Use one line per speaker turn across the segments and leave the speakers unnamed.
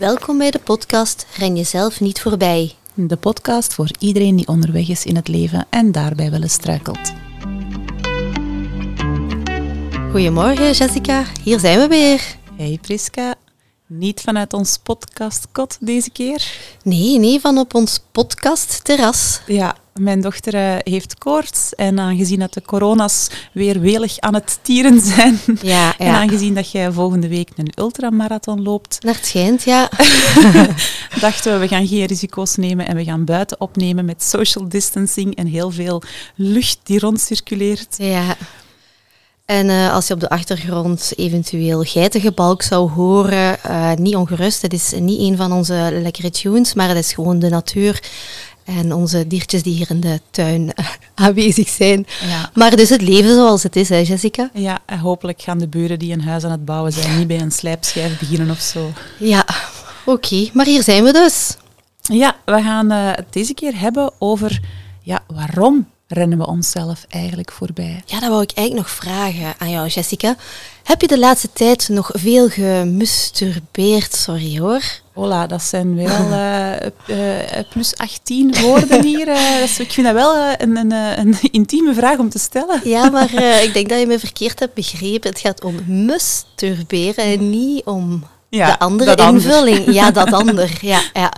Welkom bij de podcast Ren jezelf niet voorbij.
De podcast voor iedereen die onderweg is in het leven en daarbij wel eens struikelt.
Goedemorgen Jessica, hier zijn we weer.
Hey Priska, niet vanuit ons podcastkot deze keer.
Nee, nee, van op ons podcastterras.
Ja, mijn dochter eh, heeft koorts en aangezien dat de corona's weer welig aan het tieren zijn
Ja,
en
ja.
aangezien dat jij volgende week een ultramarathon loopt,
Naar het schijnt, ja.
dachten we we gaan geen risico's nemen en we gaan buiten opnemen met social distancing en heel veel lucht die rondcirculeert.
ja. En eh, als je op de achtergrond eventueel geitengebalk zou horen, eh, niet ongerust. Het is niet een van onze lekkere tunes, maar het is gewoon de natuur en onze diertjes die hier in de tuin eh, aanwezig zijn.
Ja.
Maar dus het leven zoals het is, hè, Jessica?
Ja, en hopelijk gaan de buren die een huis aan het bouwen zijn niet bij een slijpschijf beginnen of zo.
Ja, oké. Maar hier zijn we dus.
Ja, we gaan het deze keer hebben over ja, waarom rennen we onszelf eigenlijk voorbij?
Ja, dat wou ik eigenlijk nog vragen aan jou, Jessica. Heb je de laatste tijd nog veel gemusturbeerd? Sorry hoor.
Hola, dat zijn wel eh, eh, plus 18 woorden hier. eh, dus ik vind dat wel eh, een, een, eh, een intieme vraag om te stellen.
Ja, maar eh, ik denk dat je me verkeerd hebt begrepen. Het gaat om musturberen en niet om
Ja,
de andere
ander.
invulling. Ja, dat ander. Ja, ja.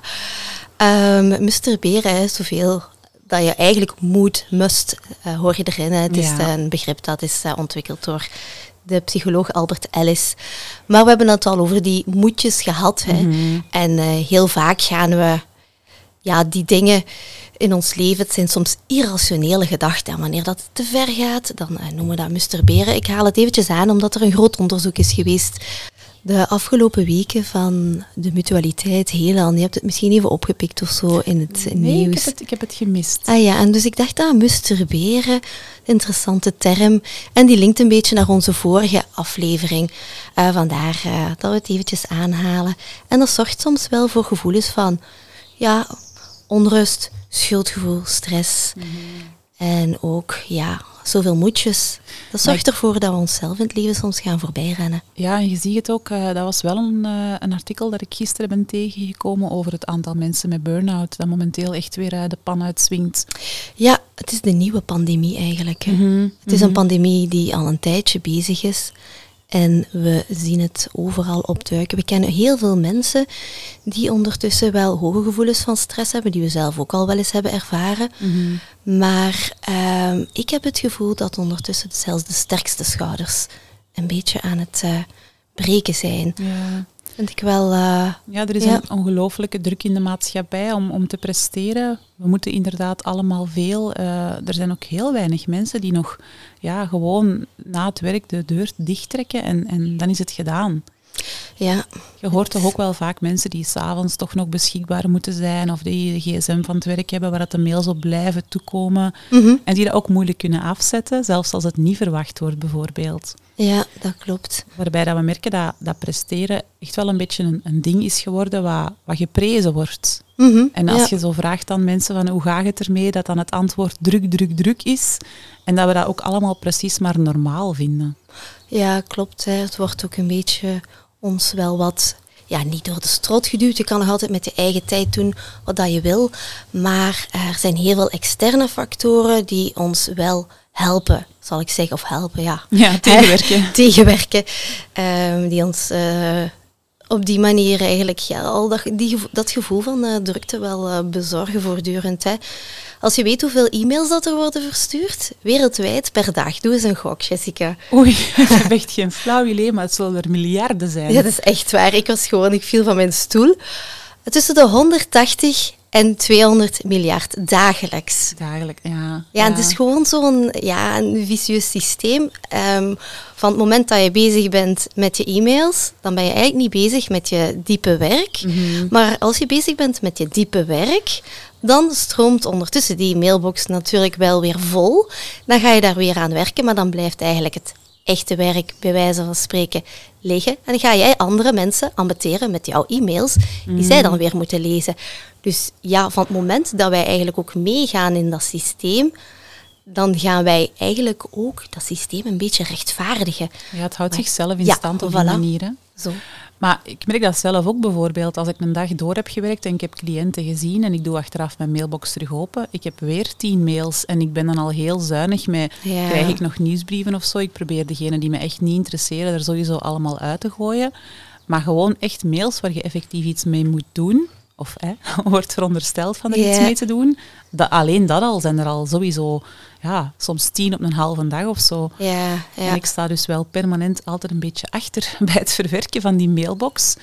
Ehm, musturberen zoveel dat je eigenlijk moet, must, eh, hoor je erin. Hè. Het is
Ja.
eh, een begrip dat is eh, ontwikkeld door de psycholoog Albert Ellis. Maar we hebben het al over die moedjes gehad. Hè.
Mhm.
En heel vaak gaan we ja, die dingen in ons leven, het zijn soms irrationele gedachten. En wanneer dat te ver gaat, dan noemen we dat musturberen. Ik haal het eventjes aan, omdat er een groot onderzoek is geweest de afgelopen weken van de mutualiteit Helan. Je hebt het misschien even opgepikt of zo in het
Nee, ik
nieuws.
heb, het, ik heb het gemist.
Ah ja, en dus ik dacht aan musturberen, interessante term. En die linkt een beetje naar onze vorige aflevering. Eh, vandaar eh, dat we het eventjes aanhalen. En dat zorgt soms wel voor gevoelens van ja, onrust, schuldgevoel, stress. En ook ja, zoveel moedjes. Dat zorgt ervoor dat we onszelf in het leven soms gaan voorbijrennen.
Ja, en je ziet het ook, eh, dat was wel een, eh, een artikel dat ik gisteren ben tegengekomen over het aantal mensen met burn-out, dat momenteel echt weer eh, de pan uitswingt.
Ja, het is de nieuwe pandemie eigenlijk.
Mhm,
Het is een pandemie die al een tijdje bezig is. En we zien het overal opduiken. We kennen heel veel mensen die ondertussen wel hoge gevoelens van stress hebben, die we zelf ook al wel eens hebben ervaren.
Mhm.
Maar ehm, ik heb het gevoel dat ondertussen zelfs de sterkste schouders een beetje aan het eh, breken zijn.
Ja.
Vind ik wel. eh,
Ja, er is
Ja.
een ongelooflijke druk in de maatschappij om, om te presteren. We moeten inderdaad allemaal veel. eh, er zijn ook heel weinig mensen die nog ja, gewoon na het werk de deur dichttrekken en, en dan is het gedaan.
Ja,
Je hoort toch ook wel vaak mensen die s'avonds toch nog beschikbaar moeten zijn of die de gsm van het werk hebben waar dat de mails op blijven toekomen
Mhm.
en die dat ook moeilijk kunnen afzetten, zelfs als het niet verwacht wordt bijvoorbeeld.
ja, dat klopt.
Waarbij dat we merken dat, dat presteren echt wel een beetje een, een ding is geworden wat, wat geprezen wordt.
Mhm,
En als
ja.
je zo vraagt aan mensen van hoe gaat het ermee, dat dan het antwoord druk, druk, druk is. En dat we dat ook allemaal precies maar normaal vinden.
Ja, klopt. Hè. Het wordt ook een beetje ons wel wat, ja, niet door de strot geduwd. Je kan nog altijd met je eigen tijd doen wat dat je wil. Maar er zijn heel veel externe factoren die ons wel helpen, zal ik zeggen. Of helpen, ja.
Ja, tegenwerken.
tegenwerken. ehm, die ons eh, op die manier eigenlijk ja, al dat, die, dat gevoel van eh, drukte wel eh, bezorgen voortdurend. Hè. Als je weet hoeveel e-mails dat er worden verstuurd, wereldwijd per dag. Doe eens een gok, Jessica.
Oei, ik heb echt geen flauw idee, maar het zullen er miljarden zijn.
Ja, dat is echt waar. Ik was gewoon, ik viel van mijn stoel. Tussen de 180 en 200 miljard dagelijks.
Dagelijk, ja.
Ja, het is gewoon zo'n ja, een vicieus systeem. Ehm, van het moment dat je bezig bent met je e-mails, dan ben je eigenlijk niet bezig met je diepe werk.
Mhm.
Maar als je bezig bent met je diepe werk, dan stroomt ondertussen die mailbox natuurlijk wel weer vol. Dan ga je daar weer aan werken, maar dan blijft eigenlijk het echte werk, bij wijze van spreken, liggen. En dan ga jij andere mensen ambeteren met jouw e-mails, die zij dan weer moeten lezen. Dus ja, van het moment dat wij eigenlijk ook meegaan in dat systeem, dan gaan wij eigenlijk ook dat systeem een beetje rechtvaardigen.
Ja, het houdt
Maar-
zichzelf in
Ja,
stand op
voilà.
die manier. hè.
Zo.
Maar ik merk dat zelf ook bijvoorbeeld. Als ik een dag door heb gewerkt en ik heb cliënten gezien en ik doe achteraf mijn mailbox terug open, ik heb weer tien mails en ik ben dan al heel zuinig met,
Ja.
krijg ik nog nieuwsbrieven of zo? Ik probeer degenen die me echt niet interesseren, er sowieso allemaal uit te gooien. Maar gewoon echt mails waar je effectief iets mee moet doen, of hè, wordt verondersteld van er iets mee te doen. Dat, alleen dat al zijn er al sowieso ja, soms tien op een halve dag of zo.
Ja,
En ik sta dus wel permanent altijd een beetje achter bij het verwerken van die mailbox.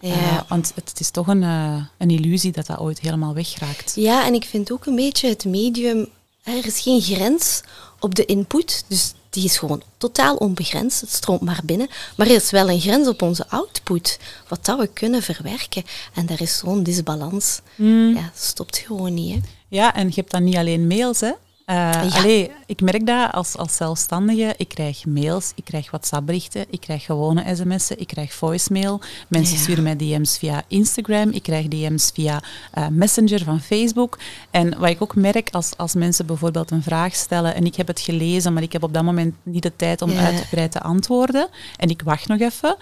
ja.
Eh, want het, het is toch een, eh, een illusie dat dat ooit helemaal wegraakt.
Ja, en ik vind ook een beetje het medium, er is geen grens op de input, dus die is gewoon totaal onbegrensd, het stroomt maar binnen. Maar er is wel een grens op onze output, wat dat we kunnen verwerken. En daar is zo'n disbalans.
Hmm.
Ja, stopt gewoon niet. Hè.
Ja, en je hebt dan niet alleen mails, hè.
Ja.
allee, ik merk dat als, als zelfstandige. Ik krijg mails, ik krijg WhatsApp-berichten, ik krijg gewone sms'en, ik krijg voicemail. Mensen
Ja.
sturen mij DM's via Instagram, ik krijg DM's via eh, Messenger van Facebook. En wat ik ook merk, als, als mensen bijvoorbeeld een vraag stellen en ik heb het gelezen, maar ik heb op dat moment niet de tijd om
Ja.
uitgebreid te antwoorden en ik wacht nog even,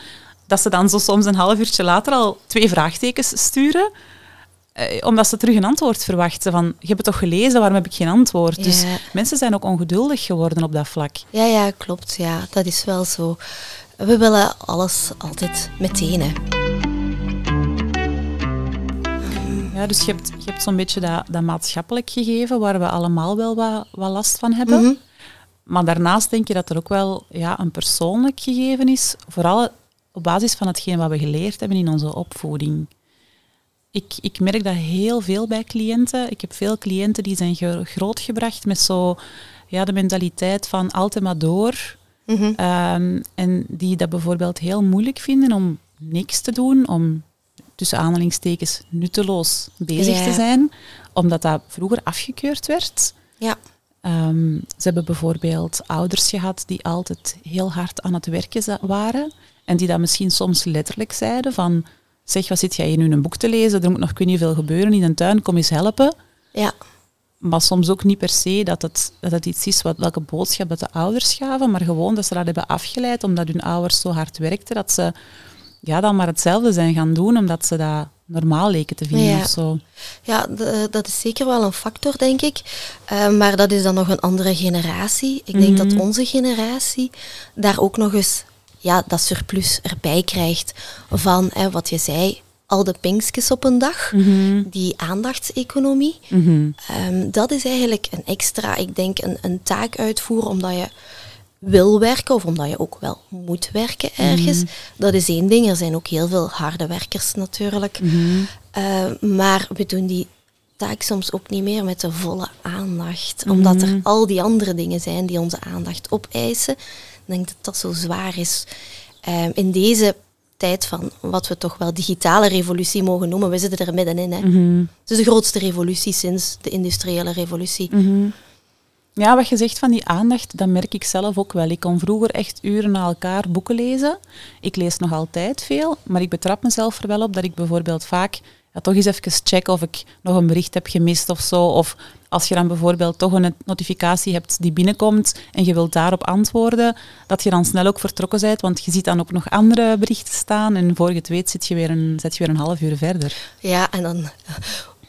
dat ze dan zo soms een half uurtje later al twee vraagtekens sturen. Eh, omdat ze terug een antwoord verwachten. Van, je hebt het toch gelezen, waarom heb ik geen antwoord? Dus mensen zijn ook ongeduldig geworden op dat vlak.
Ja, ja, klopt. Ja, dat is wel zo. We willen alles altijd meteen. Hè.
Ja, dus je hebt, je hebt zo'n beetje dat, dat maatschappelijk gegeven, waar we allemaal wel wat, wat last van hebben.
Mhm.
Maar daarnaast denk je dat er ook wel ja, een persoonlijk gegeven is, vooral op basis van hetgeen wat we geleerd hebben in onze opvoeding. Ik, ik merk dat heel veel bij cliënten. Ik heb veel cliënten die zijn ge- grootgebracht met zo ja, de mentaliteit van altijd maar door.
Mhm.
Ehm, en die dat bijvoorbeeld heel moeilijk vinden om niks te doen, om tussen aanhalingstekens nutteloos bezig te zijn, omdat dat vroeger afgekeurd werd.
Ja.
Ehm, ze hebben bijvoorbeeld ouders gehad die altijd heel hard aan het werken waren en die dat misschien soms letterlijk zeiden van zeg, wat zit jij hier nu een boek te lezen? Er moet nog kun je veel gebeuren in een tuin, kom eens helpen.
Ja.
Maar soms ook niet per se dat het, dat het iets is wat, welke boodschap dat de ouders gaven, maar gewoon dat ze dat hebben afgeleid omdat hun ouders zo hard werkten dat ze ja, dan maar hetzelfde zijn gaan doen omdat ze dat normaal leken te vinden
Ja.
of zo.
Ja, dat is zeker wel een factor, denk ik. Eh, maar dat is dan nog een andere generatie. Ik denk
Mhm.
dat onze generatie daar ook nog eens ja, dat surplus erbij krijgt van hè, wat je zei, al de pinkjes op een dag, die aandachtseconomie.
Mhm.
Ehm, dat is eigenlijk een extra, ik denk, een, een taak uitvoeren omdat je wil werken of omdat je ook wel moet werken ergens. Dat is één ding. Er zijn ook heel veel harde werkers natuurlijk. Eh, maar we doen die taak soms ook niet meer met de volle aandacht. Omdat er al die andere dingen zijn die onze aandacht opeisen. Ik denk dat dat zo zwaar is. Ehm, in deze tijd van wat we toch wel digitale revolutie mogen noemen, we zitten er middenin. Hè. Het is de grootste revolutie sinds de industriële revolutie.
Ja, wat je zegt van die aandacht, dat merk ik zelf ook wel. Ik kon vroeger echt uren na elkaar boeken lezen. Ik lees nog altijd veel, maar ik betrap mezelf er wel op dat ik bijvoorbeeld vaak ja, toch eens even check of ik nog een bericht heb gemist of zo. Of als je dan bijvoorbeeld toch een notificatie hebt die binnenkomt en je wilt daarop antwoorden, dat je dan snel ook vertrokken bent, want je ziet dan ook nog andere berichten staan en voor je het weet zit je weer een, zit je weer een half uur verder.
Ja, en dan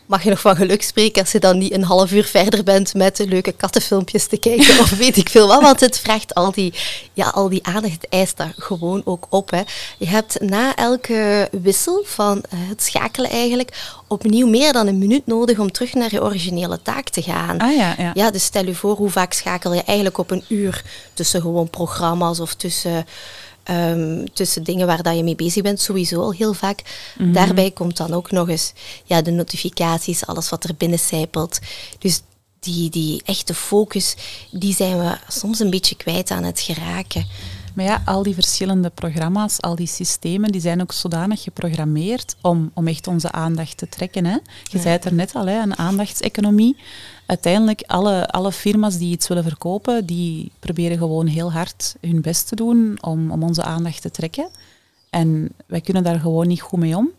mag je nog van geluk spreken als je dan niet een half uur verder bent met leuke kattenfilmpjes te kijken of weet ik veel wat. Want het vraagt al die, ja, al die aandacht, het eist daar gewoon ook op. Hè. Je hebt na elke wissel van eh, het schakelen eigenlijk opnieuw meer dan een minuut nodig om terug naar je originele taak te gaan.
Ah ja, ja.
Ja, dus stel je voor hoe vaak schakel je eigenlijk op een uur tussen gewoon programma's of tussen, ehm, tussen dingen waar dat je mee bezig bent, sowieso al heel vaak. Daarbij komt dan ook nog eens ja, de notificaties, alles wat er binnen sijpelt. Dus die, die echte focus, die zijn we soms een beetje kwijt aan het geraken.
Maar ja, al die verschillende programma's, al die systemen, die zijn ook zodanig geprogrammeerd om, om echt onze aandacht te trekken. Hè? Je
Ja.
zei het er net al, hè, een aandachtseconomie. Uiteindelijk, alle, alle firma's die iets willen verkopen, die proberen gewoon heel hard hun best te doen om, om onze aandacht te trekken. En wij kunnen daar gewoon niet goed mee om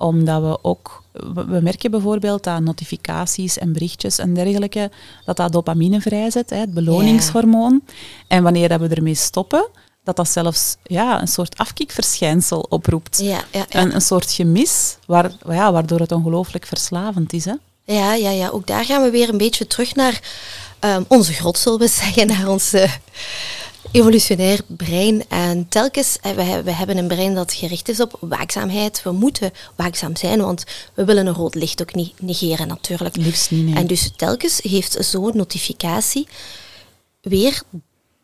omdat we ook, we merken bijvoorbeeld dat notificaties en berichtjes en dergelijke, dat dat dopamine vrijzet, het beloningshormoon. En wanneer dat we ermee stoppen, dat dat zelfs ja, een soort afkikverschijnsel oproept.
Ja, ja, ja.
Een, soort gemis, waar, ja, waardoor het ongelooflijk verslavend is. Hè?
Ja, ja, ja, ook daar gaan we weer een beetje terug naar um, onze grot, zullen we zeggen, naar ons uh, evolutionair brein. En telkens, uh, we, we, hebben een brein dat gericht is op waakzaamheid. We moeten waakzaam zijn, want we willen een rood licht ook niet negeren natuurlijk.
Liefst niet, nee.
En dus telkens heeft zo'n notificatie weer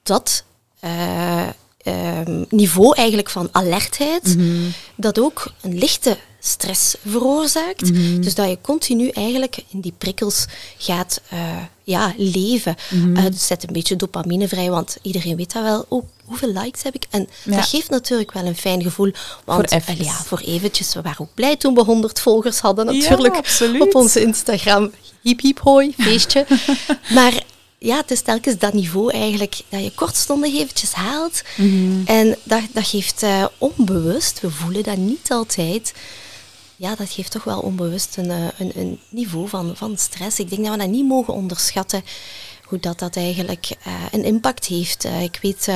dat... Uh, um, niveau eigenlijk van alertheid, mm -hmm. dat ook een lichte stress veroorzaakt. Mm -hmm. Dus dat je continu eigenlijk in die prikkels gaat uh, ja, leven. Mm -hmm. uh, dus zet een beetje dopamine vrij, want iedereen weet dat wel. Oh, hoeveel likes heb ik? En ja. dat geeft natuurlijk wel een fijn gevoel. Want
voor even.
ja, voor eventjes, we waren ook blij toen we 100 volgers hadden natuurlijk
ja,
op onze Instagram. Hiep hiep hoi, feestje. maar ja, het is telkens dat niveau eigenlijk dat je kortstondig eventjes haalt. Mm -hmm. En dat, dat geeft uh, onbewust, we voelen dat niet altijd, ja, dat geeft toch wel onbewust een, een, een niveau van, van stress. Ik denk dat we dat niet mogen onderschatten, hoe dat, dat eigenlijk uh, een impact heeft. Uh, ik weet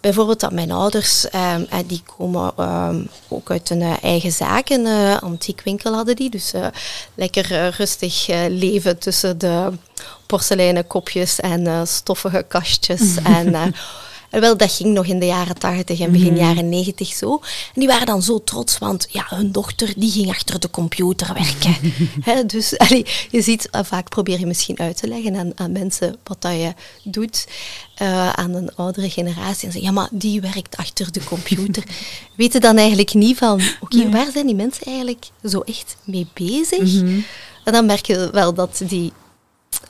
bijvoorbeeld dat mijn ouders, um, die komen um, ook uit een uh, eigen zaak, een uh, antiekwinkel hadden die. Dus uh, lekker rustig leven tussen de porseleinen kopjes en stoffige kastjes. en en wel, dat ging nog in de jaren 80 en begin mm. jaren 90 zo. En die waren dan zo trots, want ja, hun dochter die ging achter de computer werken. He, dus allee, je ziet, uh, vaak probeer je misschien uit te leggen aan, aan mensen wat dat je doet. Uh, aan een oudere generatie. En zeggen, ja, maar die werkt achter de computer. Weten dan eigenlijk niet van, oké, okay, nee. waar zijn die mensen eigenlijk zo echt mee bezig? Mm -hmm. En dan merk je wel dat die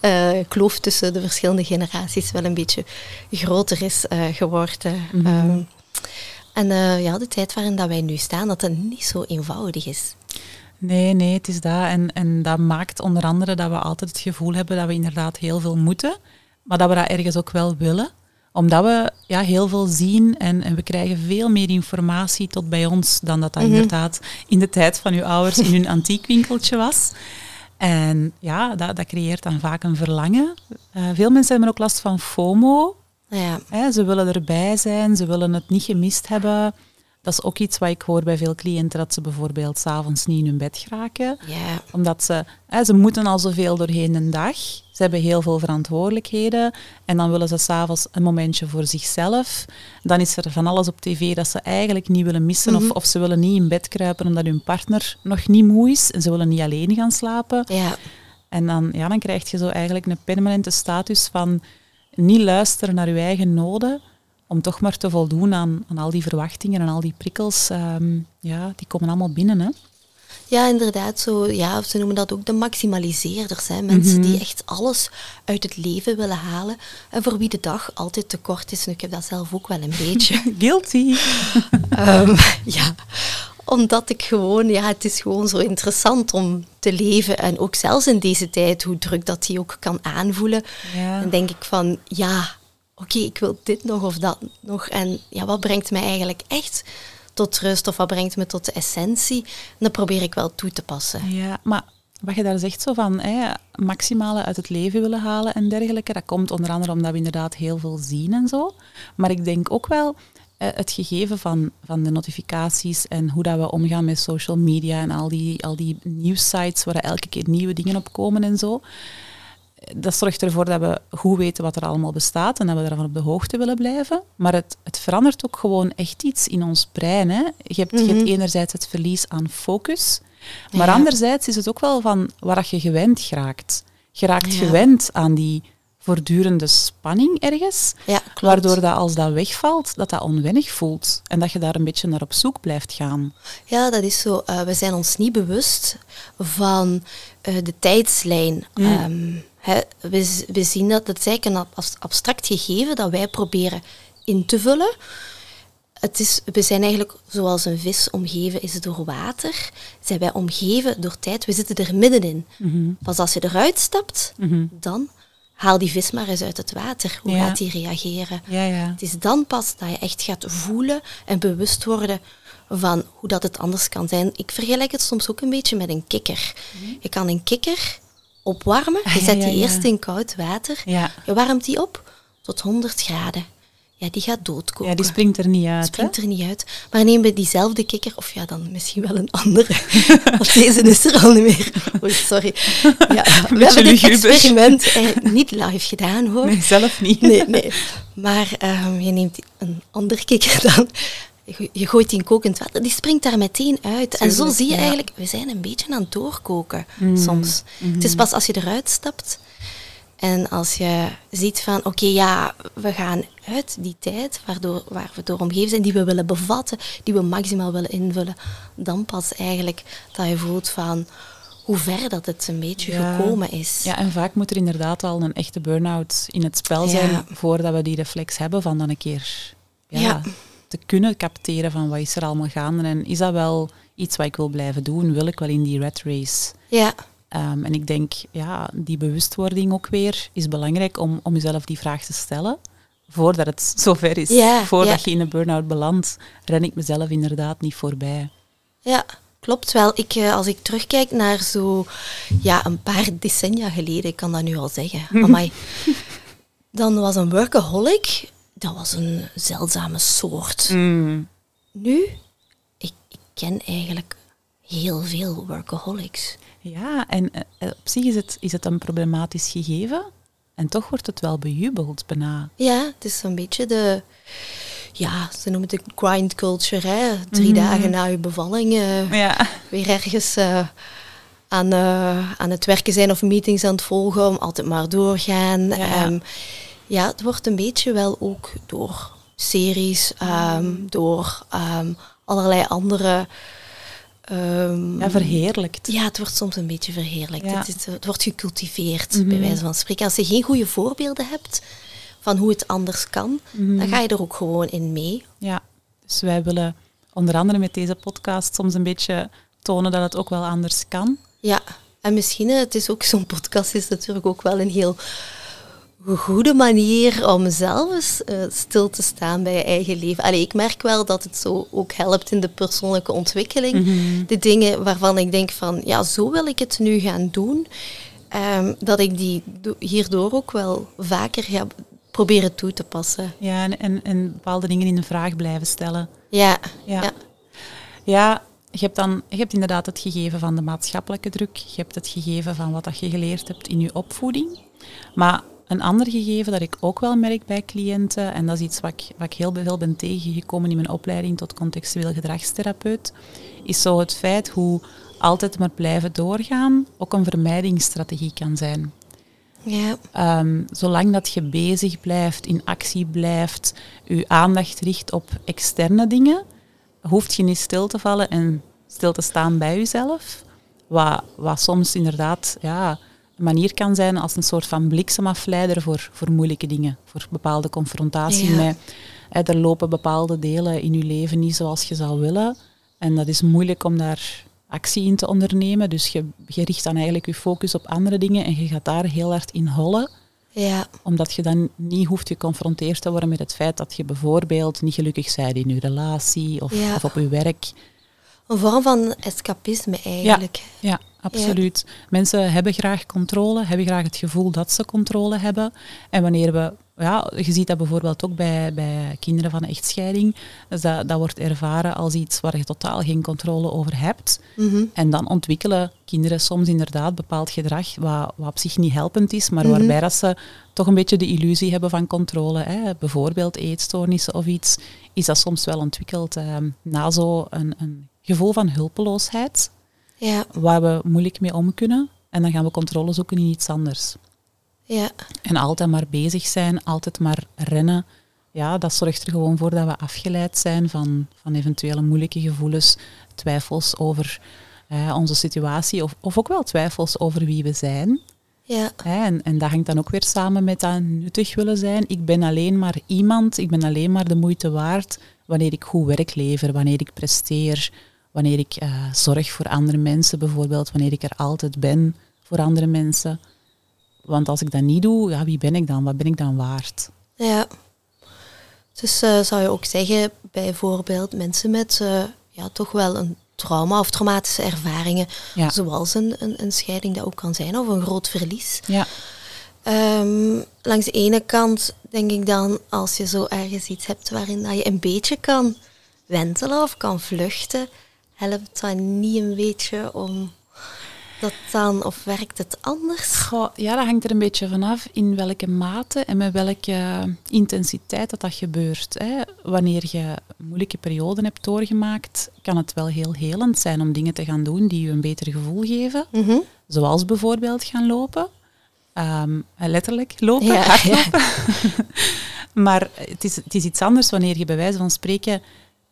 uh, kloof tussen de verschillende generaties wel een beetje groter is uh, geworden. Mm -hmm. um, en uh, ja, de tijd waarin dat wij nu staan, dat het niet zo eenvoudig is.
Nee, nee, het is dat. En, en dat maakt onder andere dat we altijd het gevoel hebben dat we inderdaad heel veel moeten, maar dat we dat ergens ook wel willen omdat we ja, heel veel zien en, en we krijgen veel meer informatie tot bij ons dan dat dat mm -hmm. inderdaad in de tijd van uw ouders in hun antiekwinkeltje was. En ja, dat, dat creëert dan vaak een verlangen. Uh, veel mensen hebben ook last van FOMO.
Ja.
Hè, ze willen erbij zijn, ze willen het niet gemist hebben. Dat is ook iets wat ik hoor bij veel cliënten, dat ze bijvoorbeeld s'avonds niet in hun bed geraken. Omdat ze, hè, ze moeten al zoveel doorheen een dag. Ze hebben heel veel verantwoordelijkheden. En dan willen ze s'avonds een momentje voor zichzelf. Dan is er van alles op tv dat ze eigenlijk niet willen missen. Mm -hmm. of, of ze willen niet in bed kruipen omdat hun partner nog niet moe is. En ze willen niet alleen gaan slapen. En dan, ja, dan krijg je zo eigenlijk een permanente status van niet luisteren naar je eigen noden om toch maar te voldoen aan, aan al die verwachtingen en al die prikkels, um, ja, die komen allemaal binnen. Hè?
Ja, inderdaad. Zo, ja, ze noemen dat ook de maximaliseerders. Hè. Mensen mm -hmm. die echt alles uit het leven willen halen. En voor wie de dag altijd te kort is. En ik heb dat zelf ook wel een beetje.
Guilty.
um, ja, omdat ik gewoon, ja, het is gewoon zo interessant om te leven. En ook zelfs in deze tijd, hoe druk dat die ook kan aanvoelen.
Ja.
Dan denk ik van, ja, oké, ik wil dit nog of dat nog. En ja, wat brengt mij eigenlijk echt tot rust of wat brengt me tot de essentie? En dat probeer ik wel toe te passen.
Ja, maar wat je daar zegt zo van hè, maximale uit het leven willen halen en dergelijke, dat komt onder andere omdat we inderdaad heel veel zien en zo. Maar ik denk ook wel eh, het gegeven van, van de notificaties en hoe dat we omgaan met social media en al die, al die nieuwsites waar elke keer nieuwe dingen op komen en zo dat zorgt ervoor dat we goed weten wat er allemaal bestaat en dat we daarvan op de hoogte willen blijven. Maar het, het verandert ook gewoon echt iets in ons brein. Hè. Je, hebt, mm -hmm. je hebt enerzijds het verlies aan focus, maar ja. anderzijds is het ook wel van waar je gewend geraakt. Je raakt ja. gewend aan die voortdurende spanning ergens,
ja,
waardoor dat als dat wegvalt, dat dat onwennig voelt en dat je daar een beetje naar op zoek blijft gaan.
Ja, dat is zo. Uh, we zijn ons niet bewust van uh, de tijdslijn. Mm. Um, He, we, we, zien dat, dat is eigenlijk een abstract gegeven dat wij proberen in te vullen. Het is, we zijn eigenlijk zoals een vis omgeven is door water. Zijn wij omgeven door tijd. We zitten er middenin. Mm -hmm. Pas als je eruit stapt, mm -hmm. dan haal die vis maar eens uit het water. Hoe
ja.
gaat die reageren?
Ja, ja.
Het is dan pas dat je echt gaat voelen en bewust worden van hoe dat het anders kan zijn. Ik vergelijk het soms ook een beetje met een kikker. Mm -hmm. Je kan een kikker opwarmen. Je zet die eerst in koud water. Je warmt die op tot 100 graden. ja, die gaat doodkoken.
Ja, die springt er niet uit.
springt er niet uit. Maar neem we diezelfde kikker, of ja, dan misschien wel een andere. Want deze is er al niet meer. Oei, sorry. Ja, we hebben dit experiment eh, niet live gedaan hoor.
Nee, zelf niet.
Nee, nee. Maar um, je neemt een ander kikker dan. Je gooit die in kokend water, die springt daar meteen uit. en zo zie je eigenlijk, we zijn een beetje aan het doorkoken mm. soms. Mm-hmm. Het is pas als je eruit stapt en als je ziet van, oké, ja, we gaan uit die tijd waardoor, waar we door omgeven zijn, die we willen bevatten, die we maximaal willen invullen, dan pas eigenlijk dat je voelt van hoe ver dat het een beetje gekomen is.
Ja, en vaak moet er inderdaad al een echte burn-out in het spel zijn voordat we die reflex hebben van dan een keer ja, te kunnen capteren van wat is er allemaal gaande en is dat wel iets wat ik wil blijven doen? Wil ik wel in die red race?
Ja.
Ehm, en ik denk, ja, die bewustwording ook weer is belangrijk om, om jezelf die vraag te stellen. Voordat het zover is, voordat je in een burn-out belandt, ren ik mezelf inderdaad niet voorbij.
Ja, klopt wel. Ik, eh, als ik terugkijk naar zo ja, een paar decennia geleden, ik kan dat nu al zeggen, amai, dan was een workaholic, dat was een zeldzame soort.
Mm.
Nu, ik, ik ken eigenlijk heel veel workaholics.
Ja, en uh, op zich is het, is het een problematisch gegeven. En toch wordt het wel bejubeld bijna.
Ja, het is een beetje de... Ja, ze noemen het de grind culture. Hè? Drie mhm. dagen na je bevalling uh,
ja.
weer ergens uh, aan, aan het werken zijn of meetings aan het volgen. Om altijd maar doorgaan. Ja, um, ja het wordt een beetje wel ook door series, um, door um, allerlei andere
Um, ja, verheerlijkt.
Ja, het wordt soms een beetje verheerlijkt. Het, het, wordt gecultiveerd, bij mhm. wijze van spreken. Als je geen goede voorbeelden hebt van hoe het anders kan, dan mhm. ga je er ook gewoon in mee.
Ja, dus wij willen onder andere met deze podcast soms een beetje tonen dat het ook wel anders kan.
Ja, en misschien, het is ook zo'n podcast, is natuurlijk ook wel een heel goede manier om zelf eens uh, stil te staan bij je eigen leven. Allee, ik merk wel dat het zo ook helpt in de persoonlijke ontwikkeling.
Mhm.
De dingen waarvan ik denk van, ja, zo wil ik het nu gaan doen. Um, dat ik die hierdoor ook wel vaker ga proberen toe te passen.
Ja, en, en, en bepaalde dingen in de vraag blijven stellen.
Ja.
Ja. ja. ja je hebt, dan, je hebt inderdaad het gegeven van de maatschappelijke druk. Je hebt het gegeven van wat dat je geleerd hebt in je opvoeding. Maar een ander gegeven dat ik ook wel merk bij cliënten, en dat is iets wat ik, wat ik heel veel ben tegengekomen in mijn opleiding tot contextueel gedragstherapeut, is zo het feit hoe altijd maar blijven doorgaan ook een vermijdingsstrategie kan zijn.
Ja.
Um, zolang dat je bezig blijft, in actie blijft, je aandacht richt op externe dingen, hoeft je niet stil te vallen en stil te staan bij jezelf. Wat, wat soms inderdaad ja, manier kan zijn als een soort van bliksemafleider voor, voor moeilijke dingen, voor bepaalde confrontatie met. er lopen bepaalde delen in je leven niet zoals je zou willen. En dat is moeilijk om daar actie in te ondernemen. Dus je, je richt dan eigenlijk je focus op andere dingen en je gaat daar heel hard in hollen.
Ja.
Omdat je dan niet hoeft geconfronteerd te worden met het feit dat je bijvoorbeeld niet gelukkig bent in je relatie of, of op je werk.
Een vorm van escapisme eigenlijk.
Ja, absoluut. Mensen hebben graag controle, hebben graag het gevoel dat ze controle hebben. En wanneer we, ja, je ziet dat bijvoorbeeld ook bij, bij kinderen van een echtscheiding, dus dat, dat wordt ervaren als iets waar je totaal geen controle over hebt.
Mhm.
En dan ontwikkelen kinderen soms inderdaad bepaald gedrag wat, wat op zich niet helpend is, maar mhm. waarbij dat ze toch een beetje de illusie hebben van controle. Hè. Bijvoorbeeld eetstoornissen of iets, is dat soms wel ontwikkeld eh, na zo een, een gevoel van hulpeloosheid,
ja.
waar we moeilijk mee om kunnen. En dan gaan we controle zoeken in iets anders.
Ja.
En altijd maar bezig zijn, altijd maar rennen. Ja, dat zorgt er gewoon voor dat we afgeleid zijn van, van eventuele moeilijke gevoelens, twijfels over eh, onze situatie of, of ook wel twijfels over wie we zijn.
Ja.
En, en dat hangt dan ook weer samen met dat nuttig willen zijn. Ik ben alleen maar iemand, ik ben alleen maar de moeite waard wanneer ik goed werk lever, wanneer ik presteer, wanneer ik uh, zorg voor andere mensen bijvoorbeeld, wanneer ik er altijd ben voor andere mensen. Want als ik dat niet doe, ja, wie ben ik dan? Wat ben ik dan waard?
Ja. Dus uh, zou je ook zeggen, bijvoorbeeld mensen met uh, ja, toch wel een trauma of traumatische ervaringen,
ja.
zoals een, een, een, scheiding dat ook kan zijn, of een groot verlies.
Ja.
Ehm, langs de ene kant denk ik dan, als je zo ergens iets hebt waarin dat je een beetje kan wentelen of kan vluchten, helpt dat niet een beetje om dat dan, of werkt het anders?
Goh, ja, dat hangt er een beetje vanaf in welke mate en met welke intensiteit dat dat gebeurt. Hè. Wanneer je moeilijke perioden hebt doorgemaakt, kan het wel heel helend zijn om dingen te gaan doen die je een beter gevoel geven.
Mhm.
Zoals bijvoorbeeld gaan lopen. Ehm, letterlijk lopen,
Ja,
hardlopen. maar het is, het is iets anders wanneer je bij wijze van spreken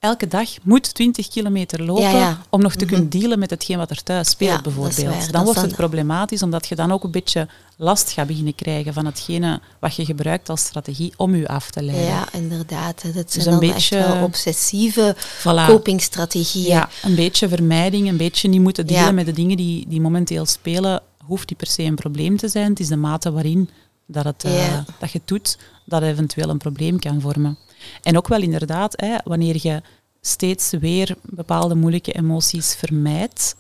elke dag moet 20 kilometer lopen
Ja, ja.
om nog te
Mhm.
kunnen dealen met hetgeen wat er thuis speelt,
Ja,
bijvoorbeeld.
waar.
Dan wordt
dan-
het problematisch, omdat je dan ook een beetje last gaat beginnen krijgen van hetgene wat je gebruikt als strategie om je af te leiden.
Ja, inderdaad. Dat zijn
Dus een
dan
beetje-
echt wel obsessieve
Voilà.
copingstrategieën.
Ja, een beetje vermijding, een beetje niet moeten dealen met de dingen die, die momenteel spelen, hoeft niet per se een probleem te zijn. Het is de mate waarin dat, het, eh, dat je het doet, dat eventueel een probleem kan vormen. En ook wel inderdaad, hè, wanneer je steeds weer bepaalde moeilijke emoties vermijdt,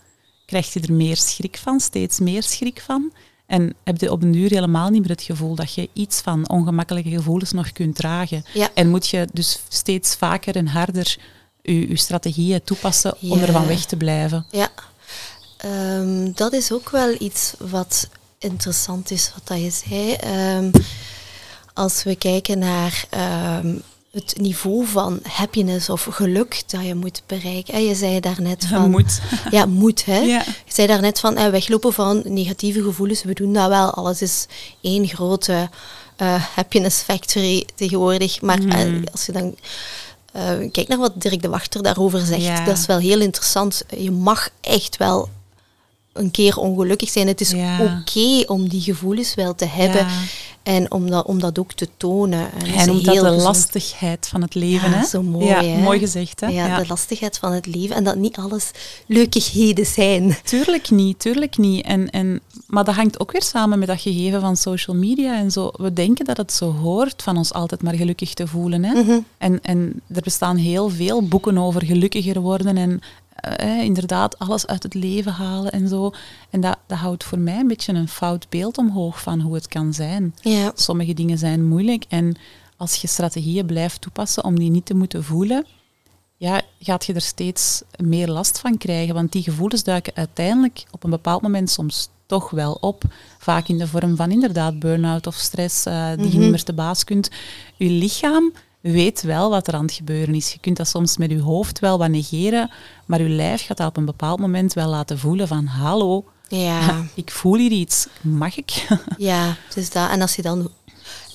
krijg je er meer schrik van, steeds meer schrik van. En heb je op een duur helemaal niet meer het gevoel dat je iets van ongemakkelijke gevoelens nog kunt dragen.
Ja.
En moet je dus steeds vaker en harder je, je strategieën toepassen om
Ja.
ervan weg te blijven.
Ja, Ehm, dat is ook wel iets wat interessant is, wat dat je zei. Ehm, als we kijken naar ehm, het niveau van happiness of geluk dat je moet bereiken. En je zei daarnet van...
moet.
Ja, moet, hè.
Ja.
Je zei daarnet van eh, weglopen van negatieve gevoelens. We doen dat wel. Alles is één grote eh, happiness factory tegenwoordig. Maar eh,
Mhm.
als je dan eh, kijkt naar wat Dirk de Wachter daarover zegt,
Ja.
dat is wel heel interessant. Je mag echt wel een keer ongelukkig zijn. Het is
Ja.
oké om die gevoelens wel te hebben
Ja.
en om dat, om dat ook te tonen. En dat heel
de
gezond.
lastigheid van het leven.
Ja,
hè?
zo mooi,
Ja,
hè?
mooi gezegd. Hè?
Ja, de lastigheid van het leven en dat niet alles leukigheden zijn.
Tuurlijk niet, tuurlijk niet. En, en, maar dat hangt ook weer samen met dat gegeven van social media en zo. We denken dat het zo hoort van ons altijd maar gelukkig te voelen. Hè?
Mhm.
En, en er bestaan heel veel boeken over gelukkiger worden en eh, inderdaad alles uit het leven halen en zo. En dat, dat houdt voor mij een beetje een fout beeld omhoog van hoe het kan zijn.
Ja.
Sommige dingen zijn moeilijk en als je strategieën blijft toepassen om die niet te moeten voelen, ja, gaat je er steeds meer last van krijgen. Want die gevoelens duiken uiteindelijk op een bepaald moment soms toch wel op. Vaak in de vorm van inderdaad burn-out of stress, eh, die je
Mhm.
niet meer te baas kunt. Je lichaam weet wel wat er aan het gebeuren is. Je kunt dat soms met je hoofd wel wat negeren, maar je lijf gaat dat op een bepaald moment wel laten voelen van hallo,
Ja.
ik voel hier iets, mag ik?
Ja, dus dat. En als je dan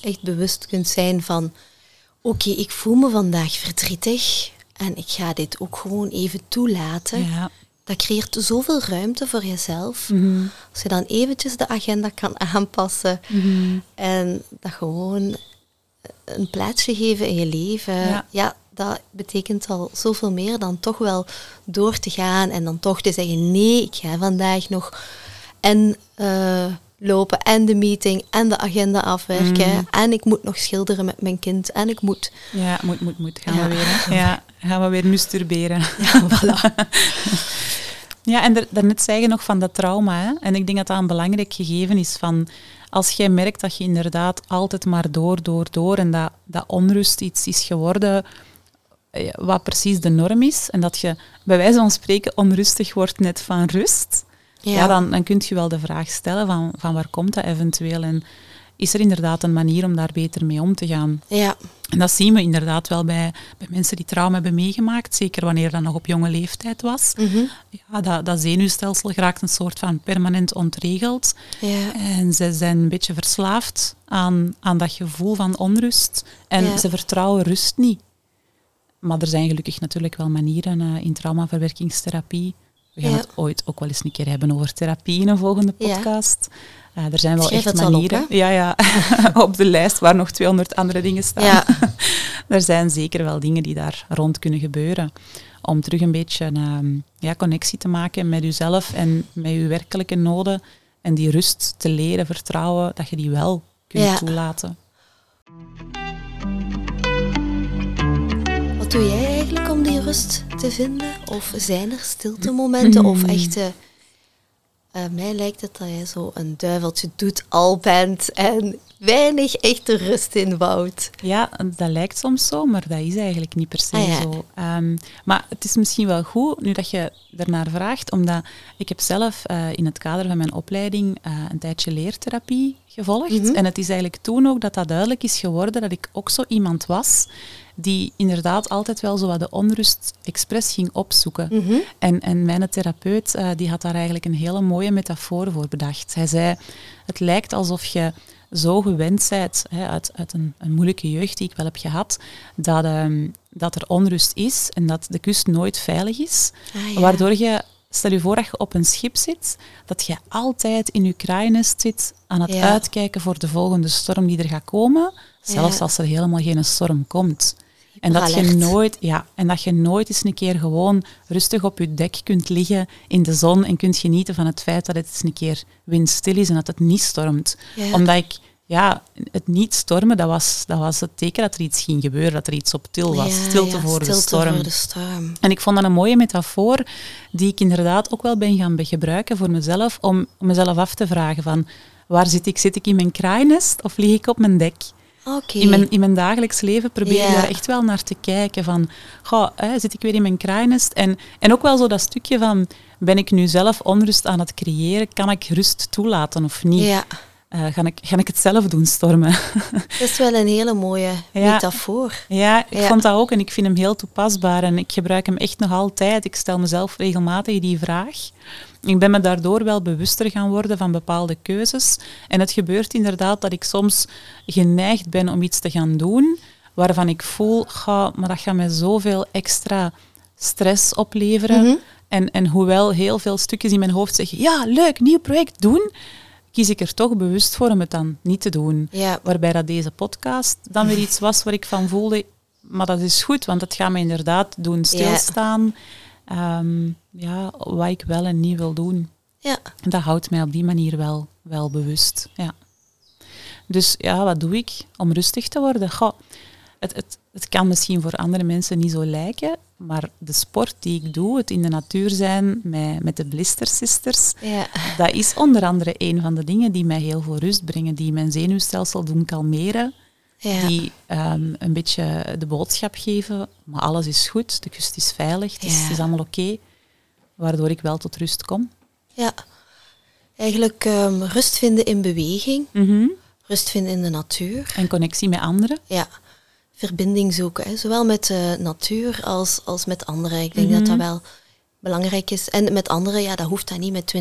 echt bewust kunt zijn van, oké, ik voel me vandaag verdrietig en ik ga dit ook gewoon even toelaten.
ja.
Dat creëert zoveel ruimte voor jezelf.
Mhm.
Als je dan eventjes de agenda kan aanpassen
Mhm.
en dat gewoon een plaatsje geven in je leven.
Ja.
Ja. dat betekent al zoveel meer dan toch wel door te gaan en dan toch te zeggen, nee, ik ga vandaag nog en eh, lopen en de meeting en de agenda afwerken
Mm.
en ik moet nog schilderen met mijn kind en ik moet...
Ja, moet, moet, moet. Gaan
Ja.
we weer. Hè? Ja, gaan we weer masturberen.
Ja, voilà.
Ja, en daar- daarnet zei je nog van dat trauma. Hè? En ik denk dat dat een belangrijk gegeven is van... Als jij merkt dat je inderdaad altijd maar door, door, door... En dat, dat onrust iets is geworden eh, wat precies de norm is. En dat je bij wijze van spreken onrustig wordt net van rust. Ja, dan, dan kun je wel de vraag stellen van, van waar komt dat eventueel? En is er inderdaad een manier om daar beter mee om te gaan?
Ja,
En dat zien we inderdaad wel bij, bij mensen die trauma hebben meegemaakt, zeker wanneer dat nog op jonge leeftijd was.
mhm.
Ja, dat, dat zenuwstelsel raakt een soort van permanent ontregeld.
ja.
En ze zijn een beetje verslaafd aan, aan dat gevoel van onrust. En
Ja.
ze vertrouwen rust niet. Maar er zijn gelukkig natuurlijk wel manieren eh, in traumaverwerkingstherapie. We gaan
Ja.
het ooit ook wel eens een keer hebben over therapie in een volgende
Ja.
podcast. Er zijn wel
Schrijf
echt
al op,
manieren. ja, ja. op de lijst waar nog 200 andere dingen staan.
Ja.
er zijn zeker wel dingen die daar rond kunnen gebeuren. Om terug een beetje ehm, ja, connectie te maken met jezelf en met je werkelijke noden. En die rust te leren vertrouwen, dat je die wel kunt
Ja.
toelaten.
Wat doe jij eigenlijk om die rust te vinden? Of zijn er stiltemomenten of
Mm.
echte Uh, mij lijkt het dat je zo een duiveltje doet al bent en weinig echte rust inbouwt.
Ja, dat lijkt soms zo, maar dat is eigenlijk niet per se
Ah, ja.
zo. Ehm, maar het is misschien wel goed, nu dat je ernaar vraagt, omdat ik heb zelf eh, in het kader van mijn opleiding eh, een tijdje leertherapie gevolgd.
Mhm.
En het is eigenlijk toen ook dat dat duidelijk is geworden dat ik ook zo iemand was die inderdaad altijd wel zo wat de onrust expres ging opzoeken.
Mhm.
En, en mijn therapeut eh, die had daar eigenlijk een hele mooie metafoor voor bedacht. Hij zei, het lijkt alsof je zo gewend bent hè, uit, uit een, een moeilijke jeugd die ik wel heb gehad, dat, ehm, dat er onrust is en dat de kust nooit veilig is.
Ah, ja.
Waardoor je, stel je voor dat je op een schip zit, dat je altijd in je kraaiennest zit aan het
Ja.
uitkijken voor de volgende storm die er gaat komen, zelfs
Ja.
als er helemaal geen storm komt. En dat, je nooit, ja, en dat je nooit eens een keer gewoon rustig op je dek kunt liggen in de zon en kunt genieten van het feit dat het eens een keer windstil is en dat het niet stormt.
Ja.
Omdat ik, ja, het niet stormen, dat was, dat was het teken dat er iets ging gebeuren, dat er iets op til was.
Ja,
Stilte
ja,
voor de storm.
voor de storm.
En ik vond dat een mooie metafoor die ik inderdaad ook wel ben gaan gebruiken voor mezelf, om, om mezelf af te vragen van waar zit ik? Zit ik in mijn kraainest of lig ik op mijn dek? In mijn, in mijn dagelijks leven probeer ik
Ja.
daar echt wel naar te kijken van, goh, hè, zit ik weer in mijn kraainest? En, en ook wel zo dat stukje van, ben ik nu zelf onrust aan het creëren? Kan ik rust toelaten of niet?
Ja,
Eh, ga, ik, ga ik het zelf doen stormen?
dat is wel een hele mooie
Ja.
metafoor.
Ja, ik
Ja.
vond dat ook en ik vind hem heel toepasbaar en ik gebruik hem echt nog altijd. Ik stel mezelf regelmatig die vraag. Ik ben me daardoor wel bewuster gaan worden van bepaalde keuzes. En het gebeurt inderdaad dat ik soms geneigd ben om iets te gaan doen waarvan ik voel, ga, maar dat gaat mij zoveel extra stress opleveren.
Mhm.
en, en hoewel heel veel stukjes in mijn hoofd zeggen, ja, leuk, nieuw project doen, kies ik er toch bewust voor om het dan niet te doen.
Ja,
Waarbij dat deze podcast dan weer iets was waar ik van voelde, maar dat is goed, want het gaat me inderdaad doen stilstaan. Ehm, ja, wat ik wel en niet wil doen.
ja.
En dat houdt mij op die manier wel, wel bewust. Ja. Dus ja, wat doe ik om rustig te worden? Goh, het, het, het kan misschien voor andere mensen niet zo lijken, maar de sport die ik doe, het in de natuur zijn met, met de Blister Sisters,
ja.
dat is onder andere een van de dingen die mij heel veel rust brengen, die mijn zenuwstelsel doen kalmeren,
ja.
die ehm, een beetje de boodschap geven, maar alles is goed, de kust is veilig, het is,
Ja.
het is allemaal oké, waardoor ik wel tot rust kom.
ja. Eigenlijk ehm, rust vinden in beweging,
Mhm.
rust vinden in de natuur.
En connectie met anderen.
Ja, verbinding zoeken, hè. zowel met de natuur als, als met anderen. Ik denk dat
Mhm.
dat wel belangrijk is. En met anderen, ja, dat hoeft dan niet met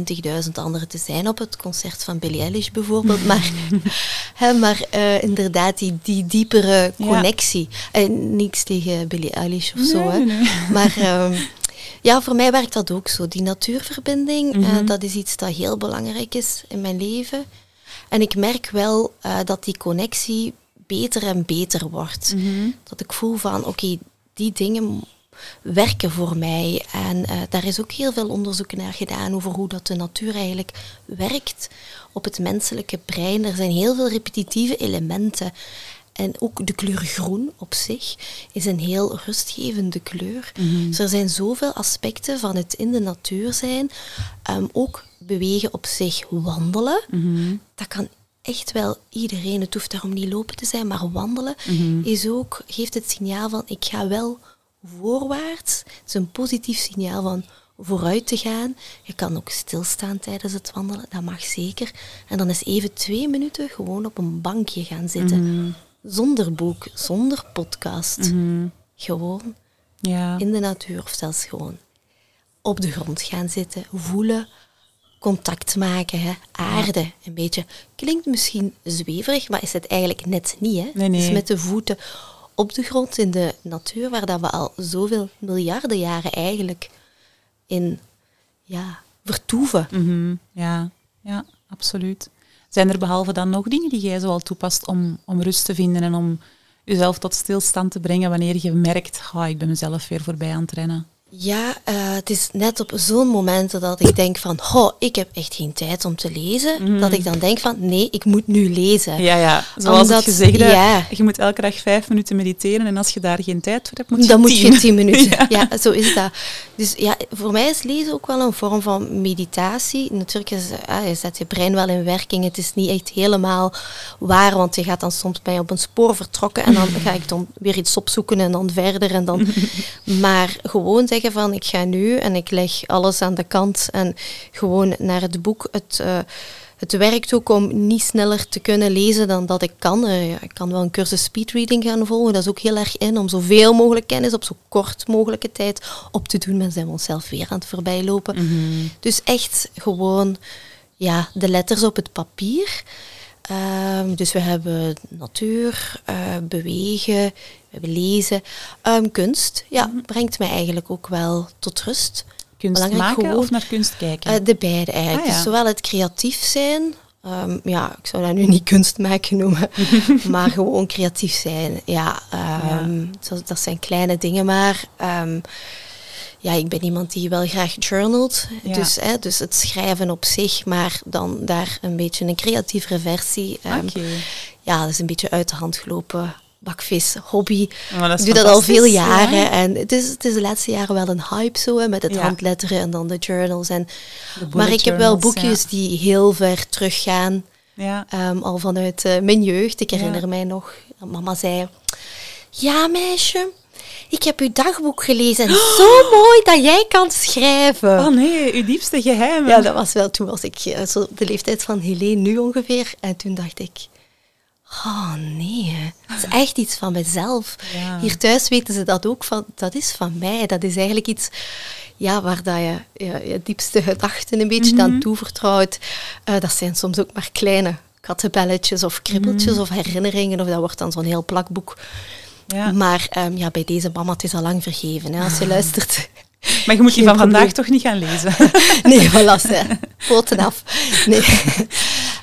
20.000 anderen te zijn op het concert van Billie Eilish bijvoorbeeld. Maar, hè, maar eh, inderdaad, die, die diepere
Ja.
connectie. En niks tegen Billie Eilish of zo. Hè.
nee.
Maar ehm, ja, voor mij werkt dat ook zo. Die natuurverbinding, eh,
Mhm.
dat is iets dat heel belangrijk is in mijn leven. En ik merk wel eh, dat die connectie beter en beter wordt.
Mhm.
Dat ik voel van, oké, die dingen werken voor mij. En eh, daar is ook heel veel onderzoek naar gedaan over hoe dat de natuur eigenlijk werkt op het menselijke brein. Er zijn heel veel repetitieve elementen. En ook de kleur groen op zich is een heel rustgevende kleur. Dus er zijn zoveel aspecten van het in de natuur zijn. Ehm, ook bewegen op zich, wandelen.
Mhm.
Dat kan echt wel iedereen. Het hoeft daarom niet lopen te zijn, maar wandelen is ook, geeft het signaal van ik ga wel voorwaarts. Het is een positief signaal van vooruit te gaan. Je kan ook stilstaan tijdens het wandelen, dat mag zeker. En dan is even twee minuten gewoon op een bankje gaan zitten. Zonder boek, zonder podcast.
Mhm.
Gewoon
Ja.
in de natuur of zelfs gewoon op de grond gaan zitten, voelen, contact maken, hè. aarde een beetje. Klinkt misschien zweverig, maar is het eigenlijk net niet. Hè?
Nee, nee.
Het is met de voeten op de grond in de natuur, waar dat we al zoveel miljarden jaren eigenlijk in ja, vertoeven.
Mhm. ja, ja, absoluut. Zijn er behalve dan nog dingen die jij zoal toepast om, om rust te vinden en om jezelf tot stilstand te brengen wanneer je merkt, ik ben mezelf weer voorbij aan het rennen?
Ja, uh, het is net op zo'n momenten dat ik denk van, oh, ik heb echt geen tijd om te lezen. Mm. Dat ik dan denk van, nee, ik moet nu lezen.
Ja, ja. Zoals Omdat, het gezegde, ja. je moet elke dag vijf minuten mediteren en als je daar geen tijd voor hebt, moet je
Dan
tien.
moet je tien minuten. Ja. ja. zo is dat. Dus ja, voor mij is lezen ook wel een vorm van meditatie. Natuurlijk is, uh, je zet je brein wel in werking. Het is niet echt helemaal waar, want je gaat dan soms bij op een spoor vertrokken en dan ga ik dan weer iets opzoeken en dan verder en dan... maar gewoon zeggen van ik ga nu en ik leg alles aan de kant en gewoon naar het boek. Het, uh, het werkt ook om niet sneller te kunnen lezen dan dat ik kan. Uh, ik kan wel een cursus speedreading gaan volgen. Dat is ook heel erg in om zoveel mogelijk kennis op zo kort mogelijke tijd op te doen. Maar zijn we onszelf weer aan het voorbijlopen. Mm Dus echt gewoon ja, de letters op het papier. Um, dus we hebben natuur, uh, bewegen, we hebben lezen. Um, kunst, ja, mm brengt mij eigenlijk ook wel tot rust.
Kunst Belangrijk maken gewoon, of naar kunst kijken?
Uh, de beide eigenlijk. Ah, ja. dus zowel het creatief zijn, um, ja, ik zou dat nu niet kunst maken noemen, maar gewoon creatief zijn. Ja, ja. Dat, dat, zijn kleine dingen, maar ja, ik ben iemand die wel graag journalt. Dus, hè, dus het schrijven op zich, maar dan daar een beetje een creatievere versie. Um, Ja, dat is een beetje uit de hand gelopen bakvis hobby. ik doe dat al veel jaren. En het is, het is de laatste jaren wel een hype zo, hè, met het handletteren en dan de journals. En, maar ik heb wel boekjes die heel ver teruggaan. Ja. Um, al vanuit uh, mijn jeugd. Ik herinner mij nog, mama zei... Ja, meisje, ik heb uw dagboek gelezen. En zo mooi dat jij kan schrijven.
Oh nee, uw diepste geheim.
Ja, dat was wel, toen was ik uh, zo de leeftijd van Helene nu ongeveer. En toen dacht ik, oh nee, dat is echt iets van mezelf. Hier thuis weten ze dat ook, van, dat is van mij. Dat is eigenlijk iets ja, waar dat je, je, diepste gedachten een beetje mm aan toevertrouwt. Uh, dat zijn soms ook maar kleine kattenbelletjes of kribbeltjes mhm. of herinneringen. Of dat wordt dan zo'n heel plakboek. Ja. Maar um, ja, bij deze mama, het is al lang vergeven hè, als je luistert.
Maar je moet die van vandaag toch niet gaan lezen?
nee, voilà, poten af. Nee.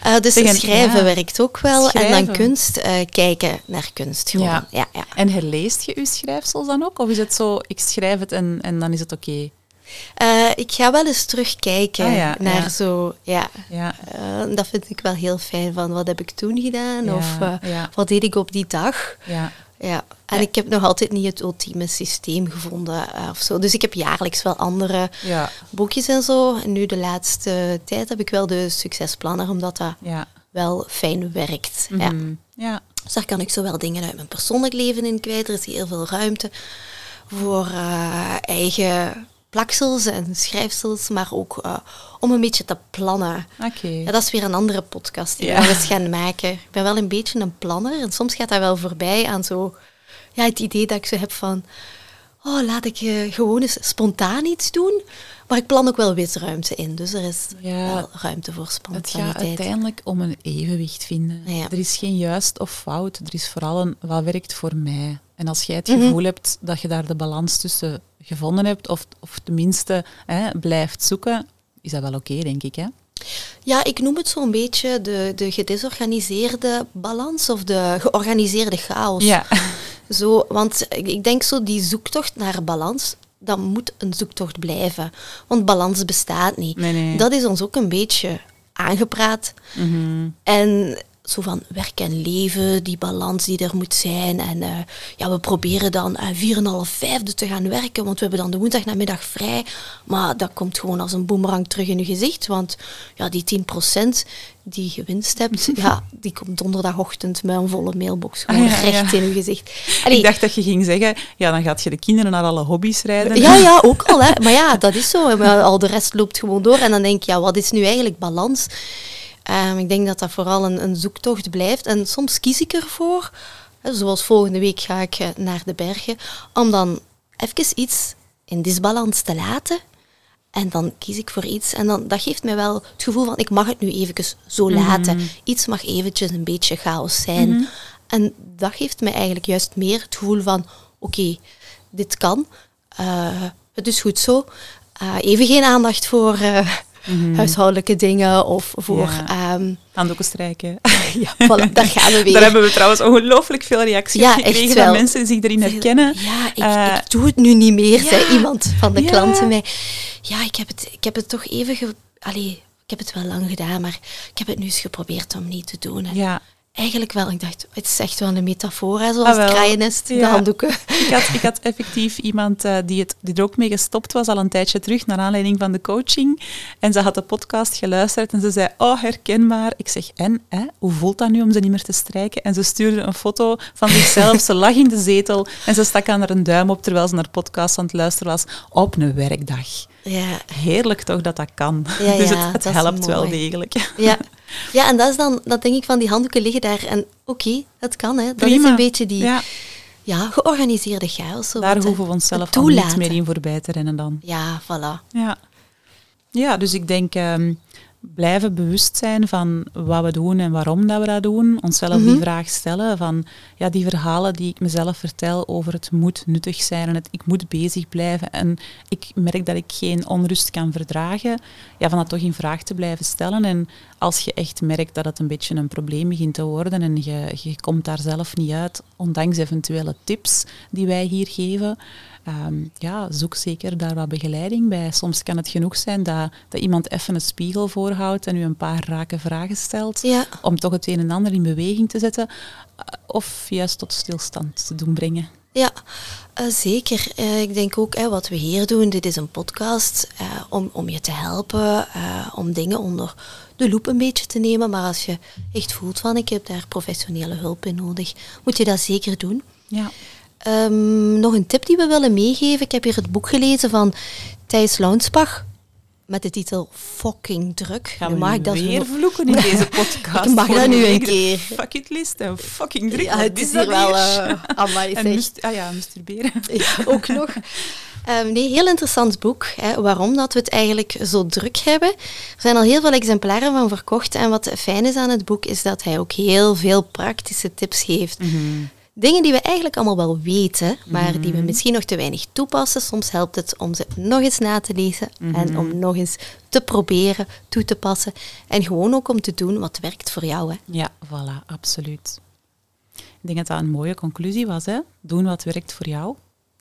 Uh, dus Tegen, schrijven ja. werkt ook wel. Schrijven. En dan kunst, uh, kijken naar kunst. Gewoon. Ja. Ja, ja.
En herleest je je schrijfsels dan ook? Of is het zo, ik schrijf het en, en dan is het oké? Okay?
Uh, ik ga wel eens terugkijken ah, ja, naar ja. zo, ja. ja. Uh, dat vind ik wel heel fijn, van wat heb ik toen gedaan? Of uh, wat deed ik op die dag? Ja. Ja, en ik heb nog altijd niet het ultieme systeem gevonden uh, of zo. Dus ik heb jaarlijks wel andere ja. boekjes en zo. En nu de laatste tijd heb ik wel de succesplanner, omdat dat ja. wel fijn werkt. Mm -hmm. ja. ja. Dus daar kan ik zowel dingen uit mijn persoonlijk leven in kwijt. Er is heel veel ruimte voor uh, eigen plaksels en schrijfsels, maar ook uh, om een beetje te plannen. Okay. Ja, dat is weer een andere podcast die we eens gaan maken. Ik ben wel een beetje een planner en soms gaat dat wel voorbij aan zo ja, het idee dat ik zo heb van oh, laat ik uh, gewoon eens spontaan iets doen. Maar ik plan ook wel ruimte in, dus er is ja, wel ruimte voor spontaniteit.
Het gaat uiteindelijk om een evenwicht vinden. Ja. Er is geen juist of fout, er is vooral een wat werkt voor mij. En als jij het mhm. gevoel hebt dat je daar de balans tussen gevonden hebt, of, of tenminste hè, blijft zoeken, is dat wel oké, denk ik. Hè?
Ja, ik noem het zo'n beetje de, de gedesorganiseerde balans of de georganiseerde chaos. Ja. Zo, want ik denk zo, die zoektocht naar balans, dat moet een zoektocht blijven. Want balans bestaat niet. Nee, nee. Dat is ons ook een beetje aangepraat. Mm En zo van werk en leven, die balans die er moet zijn. En uh, ja, we proberen dan uh, 4,5 vijfde te gaan werken, want we hebben dan de woensdagnamiddag vrij. Maar dat komt gewoon als een boemerang terug in je gezicht, want ja, die 10% die je gewinst hebt, ja, die komt donderdagochtend met een volle mailbox gewoon ah, ja, recht in je gezicht.
Allee, ik dacht dat je ging zeggen, ja, dan gaat je de kinderen naar alle hobby's rijden.
Ja, ja, ook al. Hè. Maar ja, dat is zo. Maar al de rest loopt gewoon door. En dan denk je, ja, wat is nu eigenlijk balans? Um, ik denk dat dat vooral een, een, zoektocht blijft. En soms kies ik ervoor, zoals volgende week ga ik uh, naar de bergen, om dan even iets in disbalans te laten. En dan kies ik voor iets. En dan, dat geeft mij wel het gevoel van, ik mag het nu even zo laten. Mm -hmm. Iets mag eventjes een beetje chaos zijn. Mm -hmm. En dat geeft mij eigenlijk juist meer het gevoel van, oké, okay, dit kan. Uh, het is goed zo. Uh, even geen aandacht voor, uh,
Mhm.
huishoudelijke dingen of voor...
Ja.
ehm,
Handdoeken strijken.
ja, voilà, daar gaan we weer.
Daar hebben we trouwens ongelooflijk veel reacties
Ja,
gekregen van mensen die zich erin herkennen.
Ja, ik,
Eh,
ik doe het nu niet meer, zei iemand van de klanten mij. Ja, ik heb het, ik heb het toch even... Allee, ik heb het wel lang gedaan, maar ik heb het nu eens geprobeerd om niet te doen. En
Ja,
Eigenlijk wel. Ik dacht, het is echt wel een metafoor, hè, zoals
Ah,
het kraaiennest, de
Ja.
handdoeken.
ik had, ik had effectief iemand eh, die, het, die er ook mee gestopt was al een tijdje terug, naar aanleiding van de coaching. En ze had de podcast geluisterd en ze zei, oh, herkenbaar. Ik zeg, en, hè, hoe voelt dat nu om ze niet meer te strijken? En ze stuurde een foto van zichzelf. ze lag in de zetel en ze stak aan haar een duim op terwijl ze naar podcast aan het luisteren was op een werkdag.
Ja,
Heerlijk toch dat dat kan.
Ja,
dus het, het helpt wel degelijk.
ja. Ja, en dat is dan, dat denk ik van die handdoeken liggen daar. En oké, dat kan, hè. Dat
Prima.
is een beetje die ja.
Ja,
georganiseerde chaos.
daar
wat,
hoeven we onszelf
Het
al niet meer in voorbij te rennen dan.
Ja, voilà.
Ja, ja dus ik denk ehm, blijven bewust zijn van wat we doen en waarom dat we dat doen. Onszelf die
Mhm.
vraag stellen van ja, die verhalen die ik mezelf vertel over het moet nuttig zijn en het ik moet bezig blijven en ik merk dat ik geen onrust kan verdragen, ja, van dat toch in vraag te blijven stellen. En als je echt merkt dat het een beetje een probleem begint te worden en je, je komt daar zelf niet uit, ondanks eventuele tips die wij hier geven, Ehm, ja, zoek zeker daar wat begeleiding bij. Soms kan het genoeg zijn dat, dat iemand even een spiegel voorhoudt en u een paar rake vragen stelt,
Ja,
om toch het een en ander in beweging te zetten, eh, of juist tot stilstand te doen brengen.
ja eh, zeker. Eh, ik denk ook, hè, wat we hier doen, dit is een podcast om, om je te helpen, om dingen onder de loep een beetje te nemen. Maar als je echt voelt van, ik heb daar professionele hulp in nodig, moet je dat zeker doen.
Ja.
Ehm, nog een tip die we willen meegeven. Ik heb hier het boek gelezen van Thijs Launsbach. Met de titel Fucking Druk.
Gaan we
mag
nu
ik dat
weer vloeken in deze podcast?
Ik mag dat nu een keer.
Fuck it list en fucking druk.
Ja, het is hier wel...
weer?
eh amai,
en
zeg.
must, ah ja, masturberen.
Ook nog. Ehm, nee, heel interessant boek. Hè, waarom dat we het eigenlijk zo druk hebben. Er zijn al heel veel exemplaren van verkocht. En wat fijn is aan het boek, is dat hij ook heel veel praktische tips geeft. Dingen die we eigenlijk allemaal wel weten, maar die we misschien nog te weinig toepassen. Soms helpt het om ze nog eens na te lezen en om nog eens te proberen toe te passen. En gewoon ook om te doen wat werkt voor jou. Hè.
Ja, voilà, absoluut. Ik denk dat dat een mooie conclusie was. Hè? Doen wat werkt voor jou.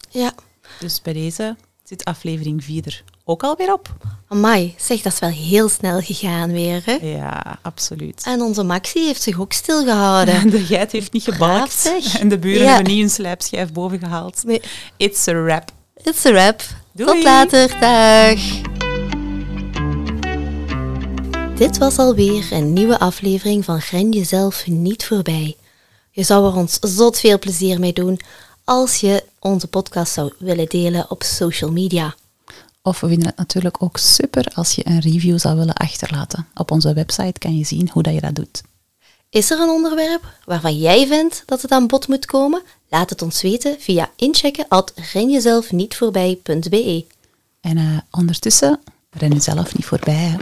Ja.
Dus bij deze zit aflevering 4 er ook alweer op.
Amai, zeg, dat is wel heel snel gegaan weer. Hè?
Ja, absoluut.
En onze Maxi heeft zich ook stilgehouden.
De geit heeft niet gebalkt en de buren
Ja.
hebben niet een slijpschijf boven gehaald.
Nee,
It's a wrap.
it's a wrap.
Doei.
Tot later, dag. Dit was alweer een nieuwe aflevering van Gren jezelf niet voorbij. Je zou er ons zot veel plezier mee doen als je onze podcast zou willen delen op social media.
Of we vinden het natuurlijk ook super als je een review zou willen achterlaten. Op onze website kan je zien hoe dat je dat doet.
Is er een onderwerp waarvan jij vindt dat het aan bod moet komen? Laat het ons weten via inchecken at renjezelfnietvoorbij.be.
En eh, ondertussen, ren je zelf niet voorbij. Hè.